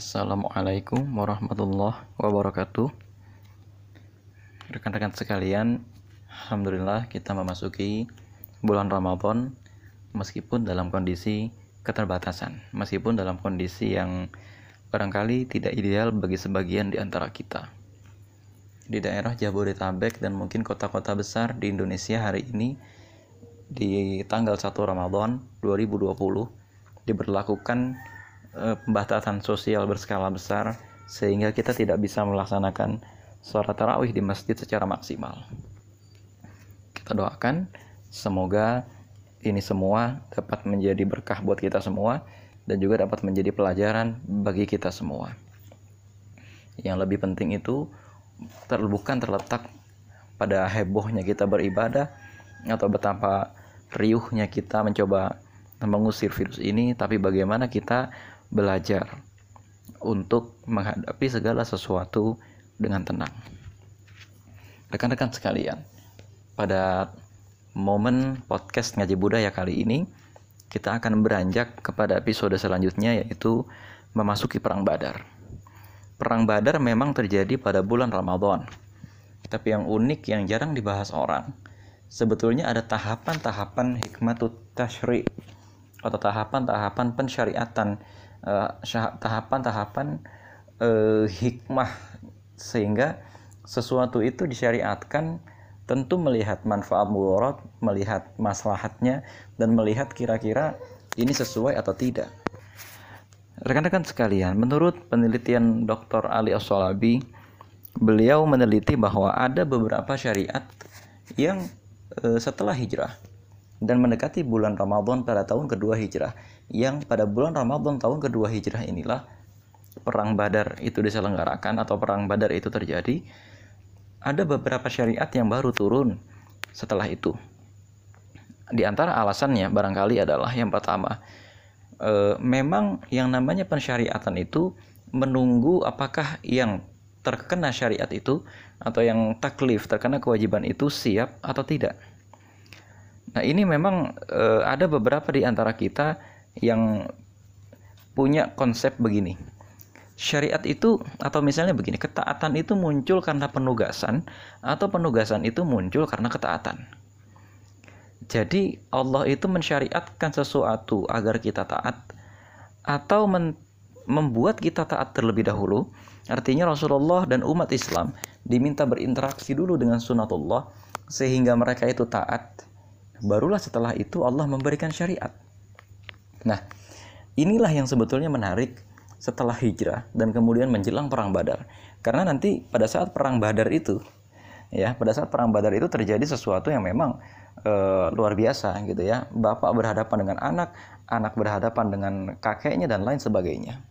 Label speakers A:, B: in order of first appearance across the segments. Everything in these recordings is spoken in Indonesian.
A: Assalamualaikum warahmatullahi wabarakatuh. Rekan-rekan sekalian Alhamdulillah kita memasuki bulan Ramadan Meskipun dalam kondisi keterbatasan Meskipun dalam kondisi yang barangkali tidak ideal bagi sebagian di antara kita. Di daerah Jabodetabek dan mungkin kota-kota besar di Indonesia hari ini Di tanggal 1 Ramadan 2020 Diberlakukan Eh, pembatasan sosial berskala besar sehingga kita tidak bisa melaksanakan sholat tarawih di masjid secara maksimal. Kita doakan semoga ini semua dapat menjadi berkah buat kita semua dan juga dapat menjadi pelajaran bagi kita semua. Yang lebih penting itu ter terletak pada hebohnya kita beribadah atau betapa riuhnya kita mencoba mengusir virus ini, tapi bagaimana kita belajar untuk menghadapi segala sesuatu dengan tenang. Rekan-rekan sekalian, pada momen podcast ngaji budaya kali ini, kita akan beranjak kepada episode selanjutnya yaitu memasuki perang Badar. Perang Badar memang terjadi pada bulan Ramadan. Tapi yang unik yang jarang dibahas orang, sebetulnya ada tahapan-tahapan hikmatut tashri atau tahapan-tahapan pensyariatan tahapan-tahapan uh, hikmah sehingga sesuatu itu disyariatkan tentu melihat manfaat mudarat, melihat maslahatnya dan melihat kira-kira ini sesuai atau tidak. Rekan-rekan sekalian, menurut penelitian Dr. Ali as beliau meneliti bahwa ada beberapa syariat yang e, setelah hijrah dan mendekati bulan Ramadan pada tahun kedua hijrah yang pada bulan Ramadan tahun kedua hijrah inilah perang Badar itu diselenggarakan atau perang Badar itu terjadi ada beberapa syariat yang baru turun setelah itu di antara alasannya barangkali adalah yang pertama e, memang yang namanya pensyariatan itu menunggu apakah yang terkena syariat itu atau yang taklif terkena kewajiban itu siap atau tidak. Nah, ini memang e, ada beberapa di antara kita yang punya konsep begini. Syariat itu atau misalnya begini, ketaatan itu muncul karena penugasan atau penugasan itu muncul karena ketaatan. Jadi Allah itu mensyariatkan sesuatu agar kita taat atau membuat kita taat terlebih dahulu. Artinya Rasulullah dan umat Islam diminta berinteraksi dulu dengan sunatullah sehingga mereka itu taat. Barulah setelah itu Allah memberikan syariat. Nah, inilah yang sebetulnya menarik setelah hijrah dan kemudian menjelang perang Badar. Karena nanti pada saat perang Badar itu ya, pada saat perang Badar itu terjadi sesuatu yang memang e, luar biasa gitu ya. Bapak berhadapan dengan anak, anak berhadapan dengan kakeknya dan lain sebagainya.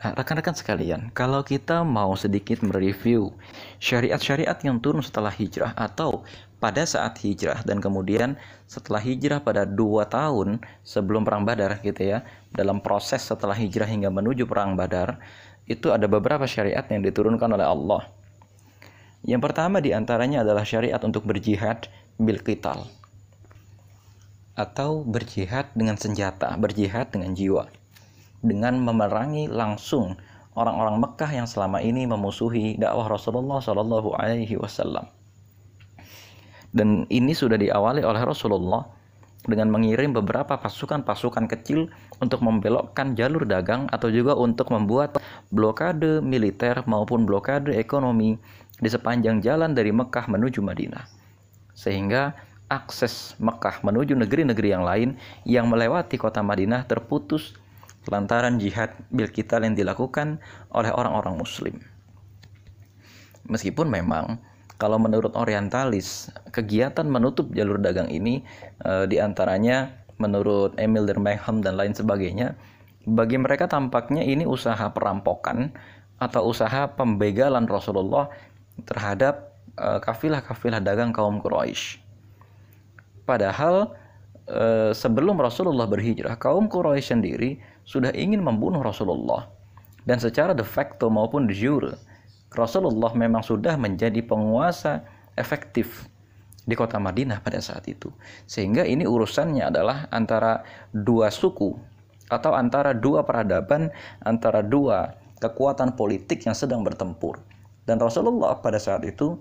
A: Nah, rekan-rekan sekalian, kalau kita mau sedikit mereview syariat-syariat yang turun setelah hijrah atau pada saat hijrah dan kemudian setelah hijrah pada dua tahun sebelum perang Badar gitu ya dalam proses setelah hijrah hingga menuju perang Badar itu ada beberapa syariat yang diturunkan oleh Allah. Yang pertama di antaranya adalah syariat untuk berjihad bil qital atau berjihad dengan senjata berjihad dengan jiwa dengan memerangi langsung orang-orang Mekah yang selama ini memusuhi dakwah Rasulullah Shallallahu Alaihi Wasallam dan ini sudah diawali oleh Rasulullah dengan mengirim beberapa pasukan-pasukan kecil untuk membelokkan jalur dagang atau juga untuk membuat blokade militer maupun blokade ekonomi di sepanjang jalan dari Mekah menuju Madinah. Sehingga akses Mekah menuju negeri-negeri yang lain yang melewati kota Madinah terputus lantaran jihad bil kital yang dilakukan oleh orang-orang muslim. Meskipun memang kalau menurut orientalis, kegiatan menutup jalur dagang ini e, di antaranya menurut Emil Durkheim dan lain sebagainya, bagi mereka tampaknya ini usaha perampokan atau usaha pembegalan Rasulullah terhadap kafilah kafilah-kafilah dagang kaum Quraisy. Padahal e, sebelum Rasulullah berhijrah, kaum Quraisy sendiri sudah ingin membunuh Rasulullah dan secara de facto maupun de jure Rasulullah memang sudah menjadi penguasa efektif di kota Madinah pada saat itu. Sehingga ini urusannya adalah antara dua suku atau antara dua peradaban, antara dua kekuatan politik yang sedang bertempur. Dan Rasulullah pada saat itu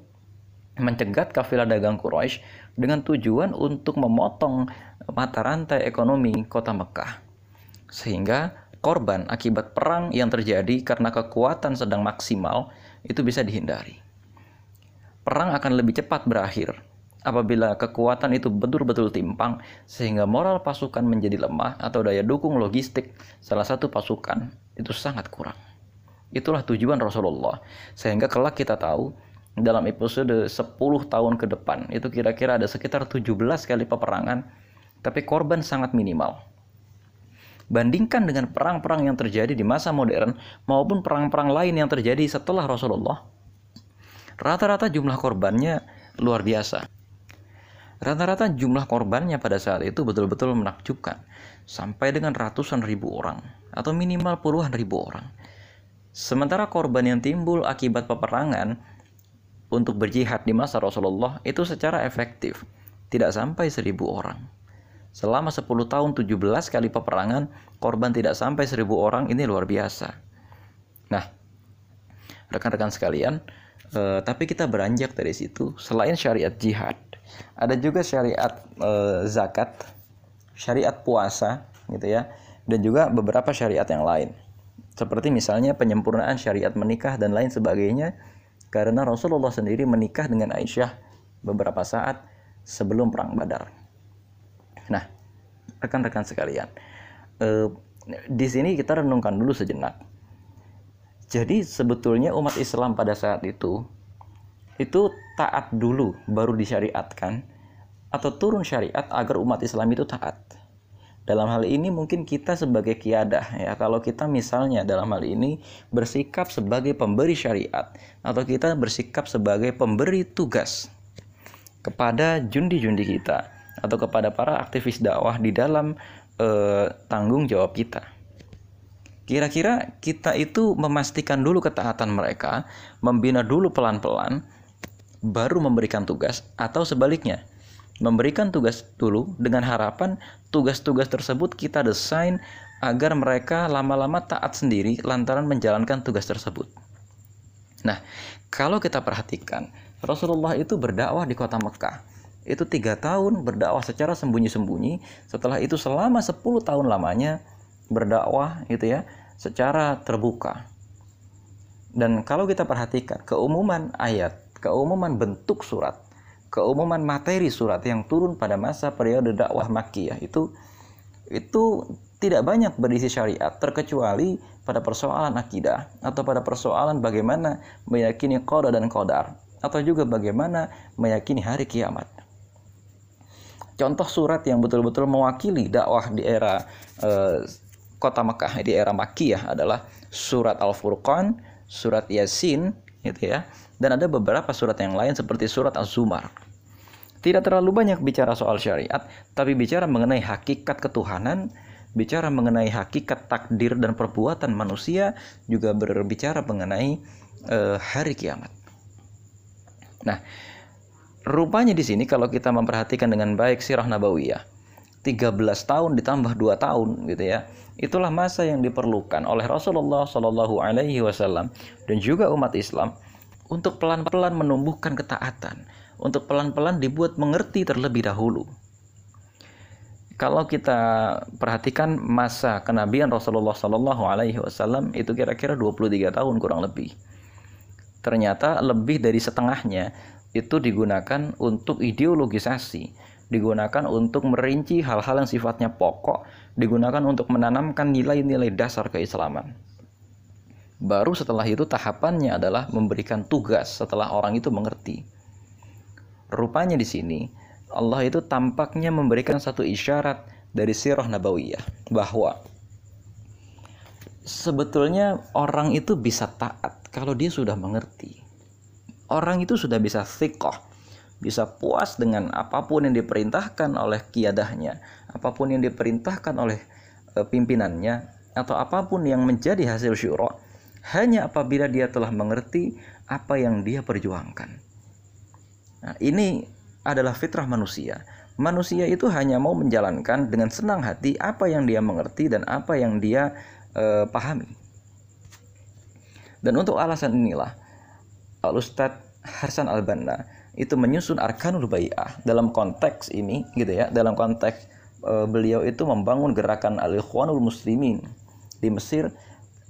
A: mencegat kafilah dagang Quraisy dengan tujuan untuk memotong mata rantai ekonomi kota Mekah. Sehingga korban akibat perang yang terjadi karena kekuatan sedang maksimal itu bisa dihindari. Perang akan lebih cepat berakhir apabila kekuatan itu betul-betul timpang sehingga moral pasukan menjadi lemah atau daya dukung logistik salah satu pasukan itu sangat kurang. Itulah tujuan Rasulullah. Sehingga kelak kita tahu dalam episode 10 tahun ke depan itu kira-kira ada sekitar 17 kali peperangan tapi korban sangat minimal. Bandingkan dengan perang-perang yang terjadi di masa modern maupun perang-perang lain yang terjadi setelah Rasulullah. Rata-rata jumlah korbannya luar biasa. Rata-rata jumlah korbannya pada saat itu betul-betul menakjubkan, sampai dengan ratusan ribu orang, atau minimal puluhan ribu orang. Sementara korban yang timbul akibat peperangan untuk berjihad di masa Rasulullah itu secara efektif, tidak sampai seribu orang. Selama 10 tahun 17 kali peperangan, korban tidak sampai seribu orang, ini luar biasa. Nah, rekan-rekan sekalian, eh, tapi kita beranjak dari situ, selain syariat jihad, ada juga syariat e, zakat, syariat puasa gitu ya, dan juga beberapa syariat yang lain. Seperti misalnya penyempurnaan syariat menikah dan lain sebagainya karena Rasulullah sendiri menikah dengan Aisyah beberapa saat sebelum perang Badar. Nah, rekan-rekan sekalian, e, di sini kita renungkan dulu sejenak. Jadi sebetulnya umat Islam pada saat itu itu taat dulu baru disyariatkan atau turun syariat agar umat Islam itu taat. Dalam hal ini mungkin kita sebagai kiadah ya kalau kita misalnya dalam hal ini bersikap sebagai pemberi syariat atau kita bersikap sebagai pemberi tugas kepada jundi-jundi kita atau kepada para aktivis dakwah di dalam eh, tanggung jawab kita. Kira-kira kita itu memastikan dulu ketaatan mereka, membina dulu pelan-pelan baru memberikan tugas atau sebaliknya memberikan tugas dulu dengan harapan tugas-tugas tersebut kita desain agar mereka lama-lama taat sendiri lantaran menjalankan tugas tersebut. Nah, kalau kita perhatikan, Rasulullah itu berdakwah di kota Mekah. Itu tiga tahun berdakwah secara sembunyi-sembunyi. Setelah itu selama 10 tahun lamanya berdakwah itu ya secara terbuka. Dan kalau kita perhatikan keumuman ayat keumuman bentuk surat, keumuman materi surat yang turun pada masa periode dakwah Makkiyah itu itu tidak banyak berisi syariat terkecuali pada persoalan akidah atau pada persoalan bagaimana meyakini qada dan qadar atau juga bagaimana meyakini hari kiamat. Contoh surat yang betul-betul mewakili dakwah di era eh, kota Mekah di era Makkiyah adalah surat Al-Furqan, surat Yasin, gitu ya, dan ada beberapa surat yang lain seperti surat Az-Zumar. Tidak terlalu banyak bicara soal syariat, tapi bicara mengenai hakikat ketuhanan, bicara mengenai hakikat takdir dan perbuatan manusia, juga berbicara mengenai uh, hari kiamat. Nah, rupanya di sini kalau kita memperhatikan dengan baik sirah nabawiyah, 13 tahun ditambah 2 tahun gitu ya. Itulah masa yang diperlukan oleh Rasulullah Shallallahu alaihi wasallam dan juga umat Islam untuk pelan-pelan menumbuhkan ketaatan, untuk pelan-pelan dibuat mengerti terlebih dahulu. Kalau kita perhatikan masa kenabian Rasulullah Shallallahu Alaihi Wasallam itu kira-kira 23 tahun kurang lebih. Ternyata lebih dari setengahnya itu digunakan untuk ideologisasi, digunakan untuk merinci hal-hal yang sifatnya pokok, digunakan untuk menanamkan nilai-nilai dasar keislaman. Baru setelah itu tahapannya adalah memberikan tugas setelah orang itu mengerti. Rupanya di sini Allah itu tampaknya memberikan satu isyarat dari sirah nabawiyah bahwa sebetulnya orang itu bisa taat kalau dia sudah mengerti. Orang itu sudah bisa thiqah, bisa puas dengan apa pun yang diperintahkan oleh kiadahnya, apa pun yang diperintahkan oleh eh, pimpinannya, atau apa pun yang menjadi hasil syura hanya apabila dia telah mengerti apa yang dia perjuangkan. Nah, ini adalah fitrah manusia. manusia itu hanya mau menjalankan dengan senang hati apa yang dia mengerti dan apa yang dia uh, pahami. Dan untuk alasan inilah Al Ustadz Hasan Al Banna itu menyusun arkanul bai'ah. Dalam konteks ini gitu ya dalam konteks uh, beliau itu membangun gerakan al ikhwanul muslimin di Mesir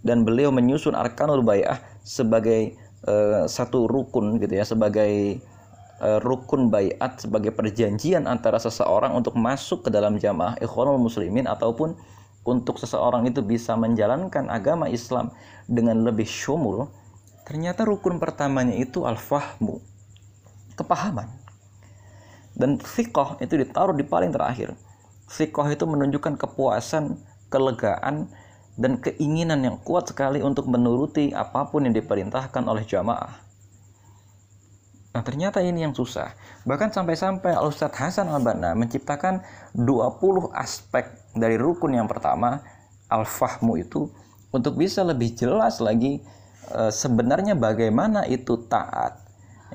A: dan beliau menyusun arkanul bai'ah sebagai uh, satu rukun gitu ya sebagai uh, rukun baiat sebagai perjanjian antara seseorang untuk masuk ke dalam jamaah ikhwanul muslimin ataupun untuk seseorang itu bisa menjalankan agama Islam dengan lebih syumul, ternyata rukun pertamanya itu al-fahmu, kepahaman. Dan fikoh itu ditaruh di paling terakhir. Fikoh itu menunjukkan kepuasan, kelegaan, dan keinginan yang kuat sekali untuk menuruti apa pun yang diperintahkan oleh jamaah. Nah ternyata ini yang susah. Bahkan sampai-sampai Al-Ustadz Hasan Al-Banna menciptakan 20 aspek dari rukun yang pertama al-fahmu itu untuk bisa lebih jelas lagi e, sebenarnya bagaimana itu taat?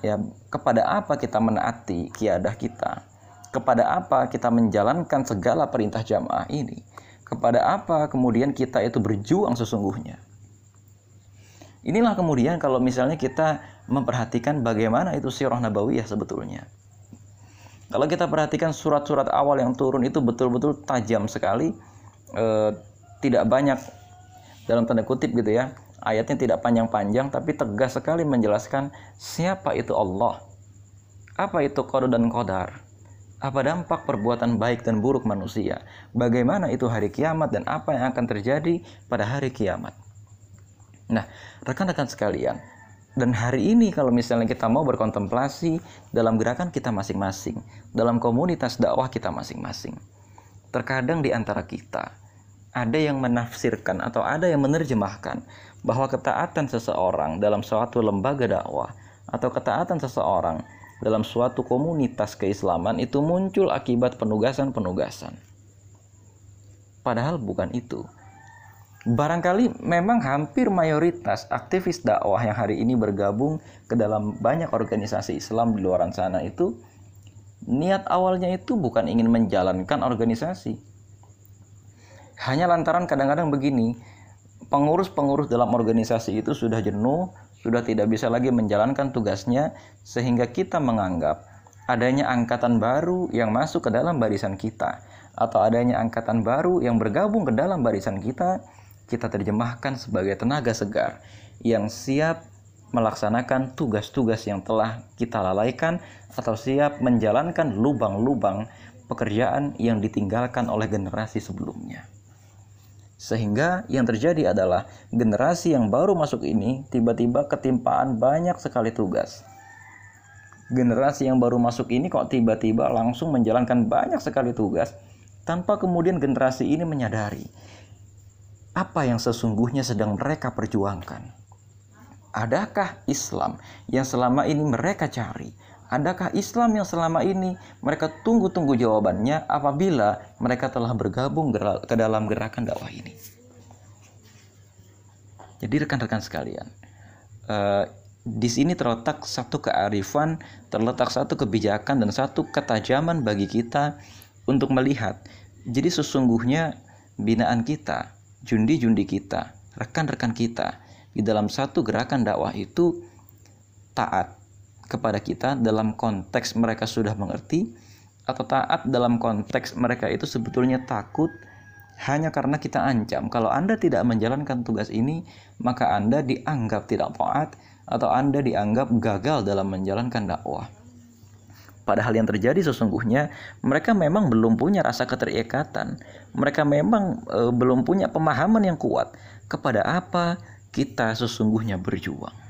A: Ya kepada apa kita menaati kiadah kita? Kepada apa kita menjalankan segala perintah jamaah ini? Kepada apa kemudian kita itu berjuang sesungguhnya? Inilah kemudian kalau misalnya kita memperhatikan bagaimana itu sirah nabawiyah sebetulnya. Kalau kita perhatikan surat-surat awal yang turun itu betul-betul tajam sekali, e, tidak banyak dalam tanda kutip gitu ya. Ayatnya tidak panjang-panjang tapi tegas sekali menjelaskan siapa itu Allah. Apa itu qada dan qadar? Apa dampak perbuatan baik dan buruk manusia? Bagaimana itu hari kiamat dan apa yang akan terjadi pada hari kiamat? Nah, rekan-rekan sekalian, dan hari ini kalau misalnya kita mau berkontemplasi dalam gerakan kita masing-masing, dalam komunitas dakwah kita masing-masing. Terkadang di antara kita ada yang menafsirkan atau ada yang menerjemahkan bahwa ketaatan seseorang dalam suatu lembaga dakwah atau ketaatan seseorang dalam suatu komunitas keislaman itu muncul akibat penugasan-penugasan. Padahal bukan itu Barangkali memang hampir mayoritas aktivis dakwah yang hari ini bergabung ke dalam banyak organisasi Islam di luar sana itu niat awalnya itu bukan ingin menjalankan organisasi. Hanya lantaran kadang-kadang begini, pengurus-pengurus dalam organisasi itu sudah jenuh, sudah tidak bisa lagi menjalankan tugasnya sehingga kita menganggap adanya angkatan baru yang masuk ke dalam barisan kita atau adanya angkatan baru yang bergabung ke dalam barisan kita kita terjemahkan sebagai tenaga segar yang siap melaksanakan tugas-tugas yang telah kita lalaikan atau siap menjalankan lubang-lubang pekerjaan yang ditinggalkan oleh generasi sebelumnya. Sehingga yang terjadi adalah generasi yang baru masuk ini tiba-tiba ketimpaan banyak sekali tugas. Generasi yang baru masuk ini kok tiba-tiba langsung menjalankan banyak sekali tugas tanpa kemudian generasi ini menyadari apa yang sesungguhnya sedang mereka perjuangkan. Adakah Islam yang selama ini mereka cari? Adakah Islam yang selama ini mereka tunggu-tunggu jawabannya apabila mereka telah bergabung ke dalam gerakan dakwah ini? Jadi rekan-rekan sekalian, uh, di sini terletak satu kearifan, terletak satu kebijakan dan satu ketajaman bagi kita untuk melihat. Jadi sesungguhnya binaan kita jundi-jundi kita, rekan-rekan kita di dalam satu gerakan dakwah itu taat kepada kita dalam konteks mereka sudah mengerti atau taat dalam konteks mereka itu sebetulnya takut hanya karena kita ancam kalau Anda tidak menjalankan tugas ini maka Anda dianggap tidak taat atau Anda dianggap gagal dalam menjalankan dakwah. Padahal yang terjadi sesungguhnya mereka memang belum punya rasa keterikatan. Mereka memang e, belum punya pemahaman yang kuat kepada apa kita sesungguhnya berjuang.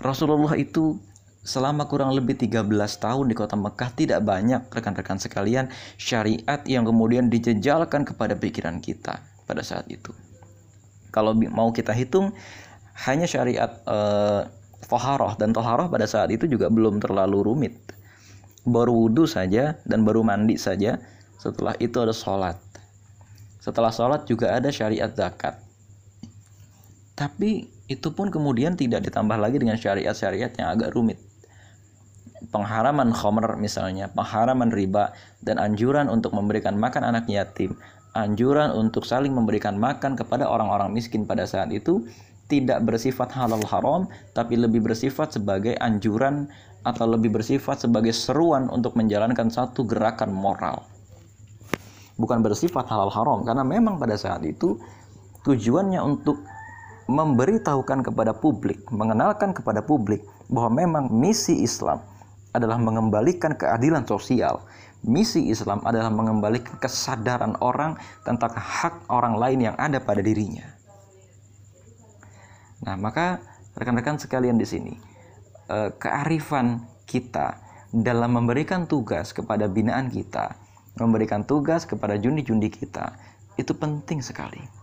A: Rasulullah itu selama kurang lebih 13 tahun di kota Mekah tidak banyak rekan-rekan sekalian syariat yang kemudian dijejalkan kepada pikiran kita pada saat itu. Kalau mau kita hitung hanya syariat e, toharoh dan toharoh pada saat itu juga belum terlalu rumit. Baru wudhu saja dan baru mandi saja setelah itu ada sholat. Setelah sholat juga ada syariat zakat. Tapi itu pun kemudian tidak ditambah lagi dengan syariat-syariat yang agak rumit pengharaman khomer misalnya, pengharaman riba, dan anjuran untuk memberikan makan anak yatim, anjuran untuk saling memberikan makan kepada orang-orang miskin pada saat itu tidak bersifat halal haram, tapi lebih bersifat sebagai anjuran atau lebih bersifat sebagai seruan untuk menjalankan satu gerakan moral. Bukan bersifat halal haram, karena memang pada saat itu tujuannya untuk memberitahukan kepada publik, mengenalkan kepada publik bahwa memang misi Islam adalah mengembalikan keadilan sosial. Misi Islam adalah mengembalikan kesadaran orang tentang hak orang lain yang ada pada dirinya. Nah, maka rekan-rekan sekalian di sini, eh, kearifan kita dalam memberikan tugas kepada binaan kita, memberikan tugas kepada jundi-jundi kita, itu penting sekali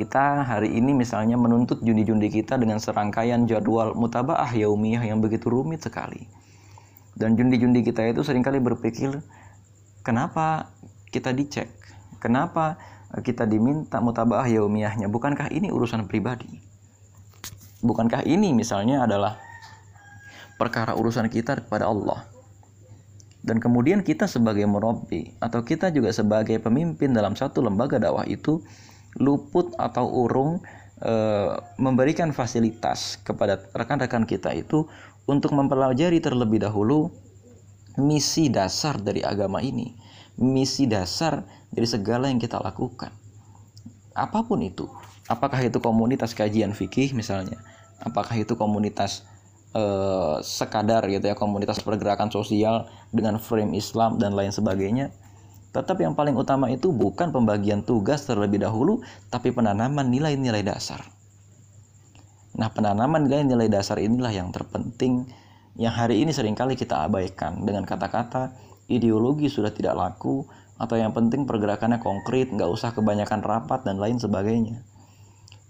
A: kita hari ini misalnya menuntut jundi-jundi kita dengan serangkaian jadwal mutabaah yaumiyah yang begitu rumit sekali. Dan jundi-jundi kita itu sering kali berpikir, kenapa kita dicek? Kenapa kita diminta mutabaah yaumiyahnya? Bukankah ini urusan pribadi? Bukankah ini misalnya adalah perkara urusan kita kepada Allah? Dan kemudian kita sebagai murabbi atau kita juga sebagai pemimpin dalam satu lembaga dakwah itu luput atau urung e, memberikan fasilitas kepada rekan-rekan kita itu untuk mempelajari terlebih dahulu misi dasar dari agama ini, misi dasar dari segala yang kita lakukan. Apa pun itu, apakah itu komunitas kajian fikih misalnya, apakah itu komunitas e, sekadar gitu ya, komunitas pergerakan sosial dengan frame Islam dan lain sebagainya, Tetap yang paling utama itu bukan pembagian tugas terlebih dahulu, tapi penanaman nilai-nilai dasar. Nah, penanaman nilai-nilai dasar inilah yang terpenting yang hari ini sering kali kita abaikan dengan kata-kata ideologi sudah tidak laku atau yang penting pergerakannya konkret, nggak usah kebanyakan rapat dan lain sebagainya.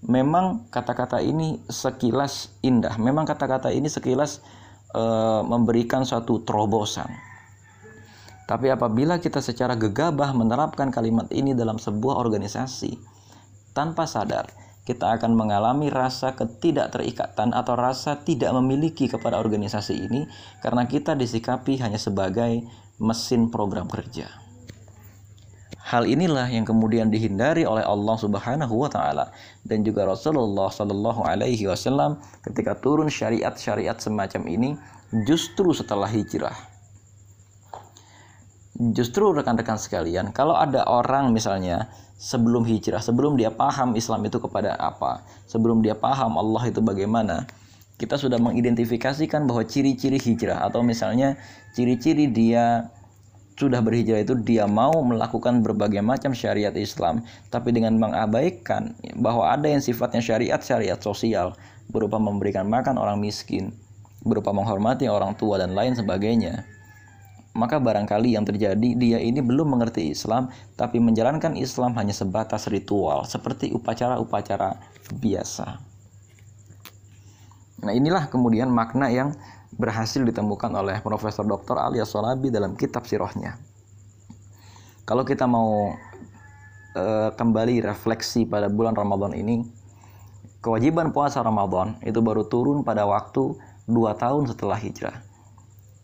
A: Memang kata-kata ini sekilas indah, memang kata-kata ini sekilas e, memberikan suatu terobosan tapi apabila kita secara gegabah menerapkan kalimat ini dalam sebuah organisasi, tanpa sadar kita akan mengalami rasa ketidakterikatan atau rasa tidak memiliki kepada organisasi ini karena kita disikapi hanya sebagai mesin program kerja. Hal inilah yang kemudian dihindari oleh Allah Subhanahu wa taala dan juga Rasulullah Shallallahu alaihi wasallam ketika turun syariat-syariat semacam ini justru setelah hijrah justru rekan-rekan sekalian, kalau ada orang misalnya sebelum hijrah, sebelum dia paham Islam itu kepada apa, sebelum dia paham Allah itu bagaimana, kita sudah mengidentifikasikan bahwa ciri-ciri hijrah atau misalnya ciri-ciri dia sudah berhijrah itu dia mau melakukan berbagai macam syariat Islam tapi dengan mengabaikan bahwa ada yang sifatnya syariat syariat sosial berupa memberikan makan orang miskin berupa menghormati orang tua dan lain sebagainya maka barangkali yang terjadi dia ini belum mengerti Islam tapi menjalankan Islam hanya sebatas ritual seperti upacara-upacara biasa. Nah, inilah kemudian makna yang berhasil ditemukan oleh Profesor Dr. Ali Solabi dalam kitab sirahnya. Kalau kita mau e, kembali refleksi pada bulan Ramadan ini, kewajiban puasa Ramadan itu baru turun pada waktu dua tahun setelah hijrah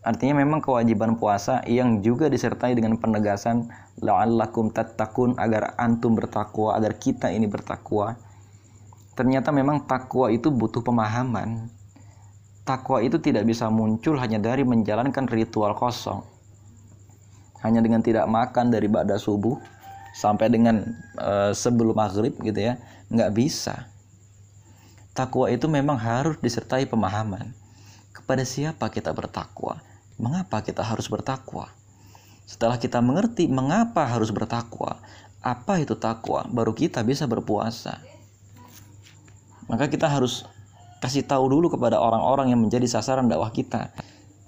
A: Artinya memang kewajiban puasa yang juga disertai dengan penegasan la'allakum tattaqun agar antum bertakwa, agar kita ini bertakwa. Ternyata memang takwa itu butuh pemahaman. Takwa itu tidak bisa muncul hanya dari menjalankan ritual kosong. Hanya dengan tidak makan dari pada subuh sampai dengan e, sebelum maghrib gitu ya, nggak bisa. Takwa itu memang harus disertai pemahaman. Kepada siapa kita bertakwa? Mengapa kita harus bertakwa. Setelah kita mengerti mengapa harus bertakwa, apa itu takwa, baru kita bisa berpuasa. Maka kita harus kasih tahu dulu kepada orang-orang yang menjadi sasaran dakwah kita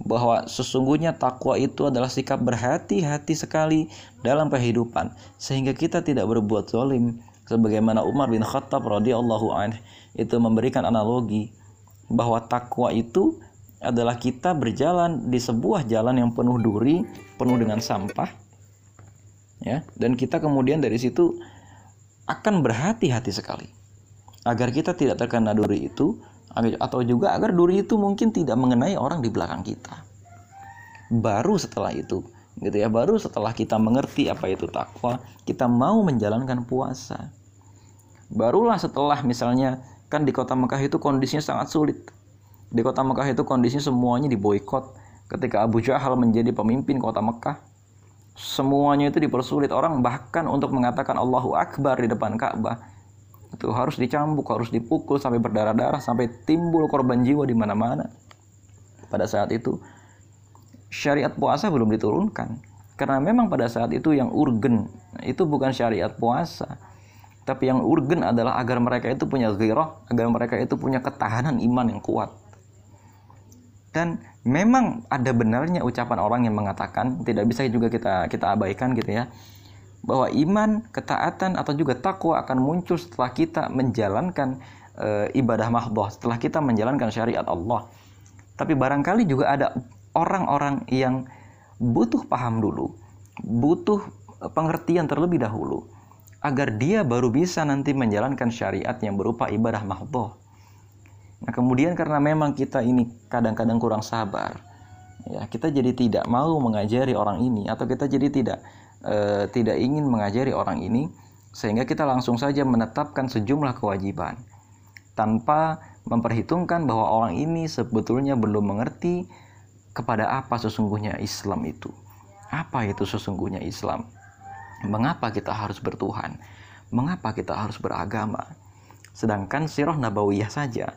A: bahwa sesungguhnya takwa itu adalah sikap berhati-hati sekali dalam kehidupan sehingga kita tidak berbuat zalim sebagaimana Umar bin Khattab radhiyallahu anh itu memberikan analogi bahwa takwa itu adalah kita berjalan di sebuah jalan yang penuh duri, penuh dengan sampah. Ya, dan kita kemudian dari situ akan berhati-hati sekali agar kita tidak terkena duri itu, atau juga agar duri itu mungkin tidak mengenai orang di belakang kita. Baru setelah itu, gitu ya, baru setelah kita mengerti apa itu takwa, kita mau menjalankan puasa. Barulah setelah misalnya kan di kota Mekah itu kondisinya sangat sulit. Di kota Mekah itu kondisinya semuanya diboykot. Ketika Abu Jahal menjadi pemimpin kota Mekah, semuanya itu dipersulit orang bahkan untuk mengatakan Allahu Akbar di depan Ka'bah itu harus dicambuk, harus dipukul sampai berdarah-darah, sampai timbul korban jiwa di mana-mana. Pada saat itu syariat puasa belum diturunkan. Karena memang pada saat itu yang urgen itu bukan syariat puasa, tapi yang urgen adalah agar mereka itu punya ghirah, agar mereka itu punya ketahanan iman yang kuat. Dan memang ada benarnya ucapan orang yang mengatakan tidak bisa juga kita kita abaikan gitu ya bahwa iman, ketaatan atau juga takwa akan muncul setelah kita menjalankan e, ibadah mahdoh, setelah kita menjalankan syariat Allah. Tapi barangkali juga ada orang-orang yang butuh paham dulu, butuh pengertian terlebih dahulu agar dia baru bisa nanti menjalankan syariat yang berupa ibadah mahdoh. Nah, kemudian karena memang kita ini kadang-kadang kurang sabar, ya kita jadi tidak mau mengajari orang ini atau kita jadi tidak e, tidak ingin mengajari orang ini sehingga kita langsung saja menetapkan sejumlah kewajiban tanpa memperhitungkan bahwa orang ini sebetulnya belum mengerti kepada apa sesungguhnya Islam itu. Apa itu sesungguhnya Islam? Mengapa kita harus bertuhan? Mengapa kita harus beragama? Sedangkan sirah nabawiyah saja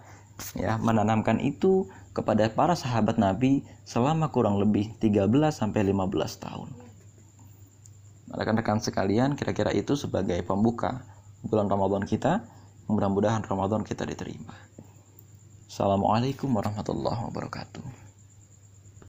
A: ya menanamkan itu kepada para sahabat Nabi selama kurang lebih 13 sampai 15 tahun rekan-rekan sekalian, kira-kira itu sebagai pembuka bulan Ramadan kita. Mudah-mudahan Ramadan kita diterima. Assalamualaikum warahmatullahi wabarakatuh.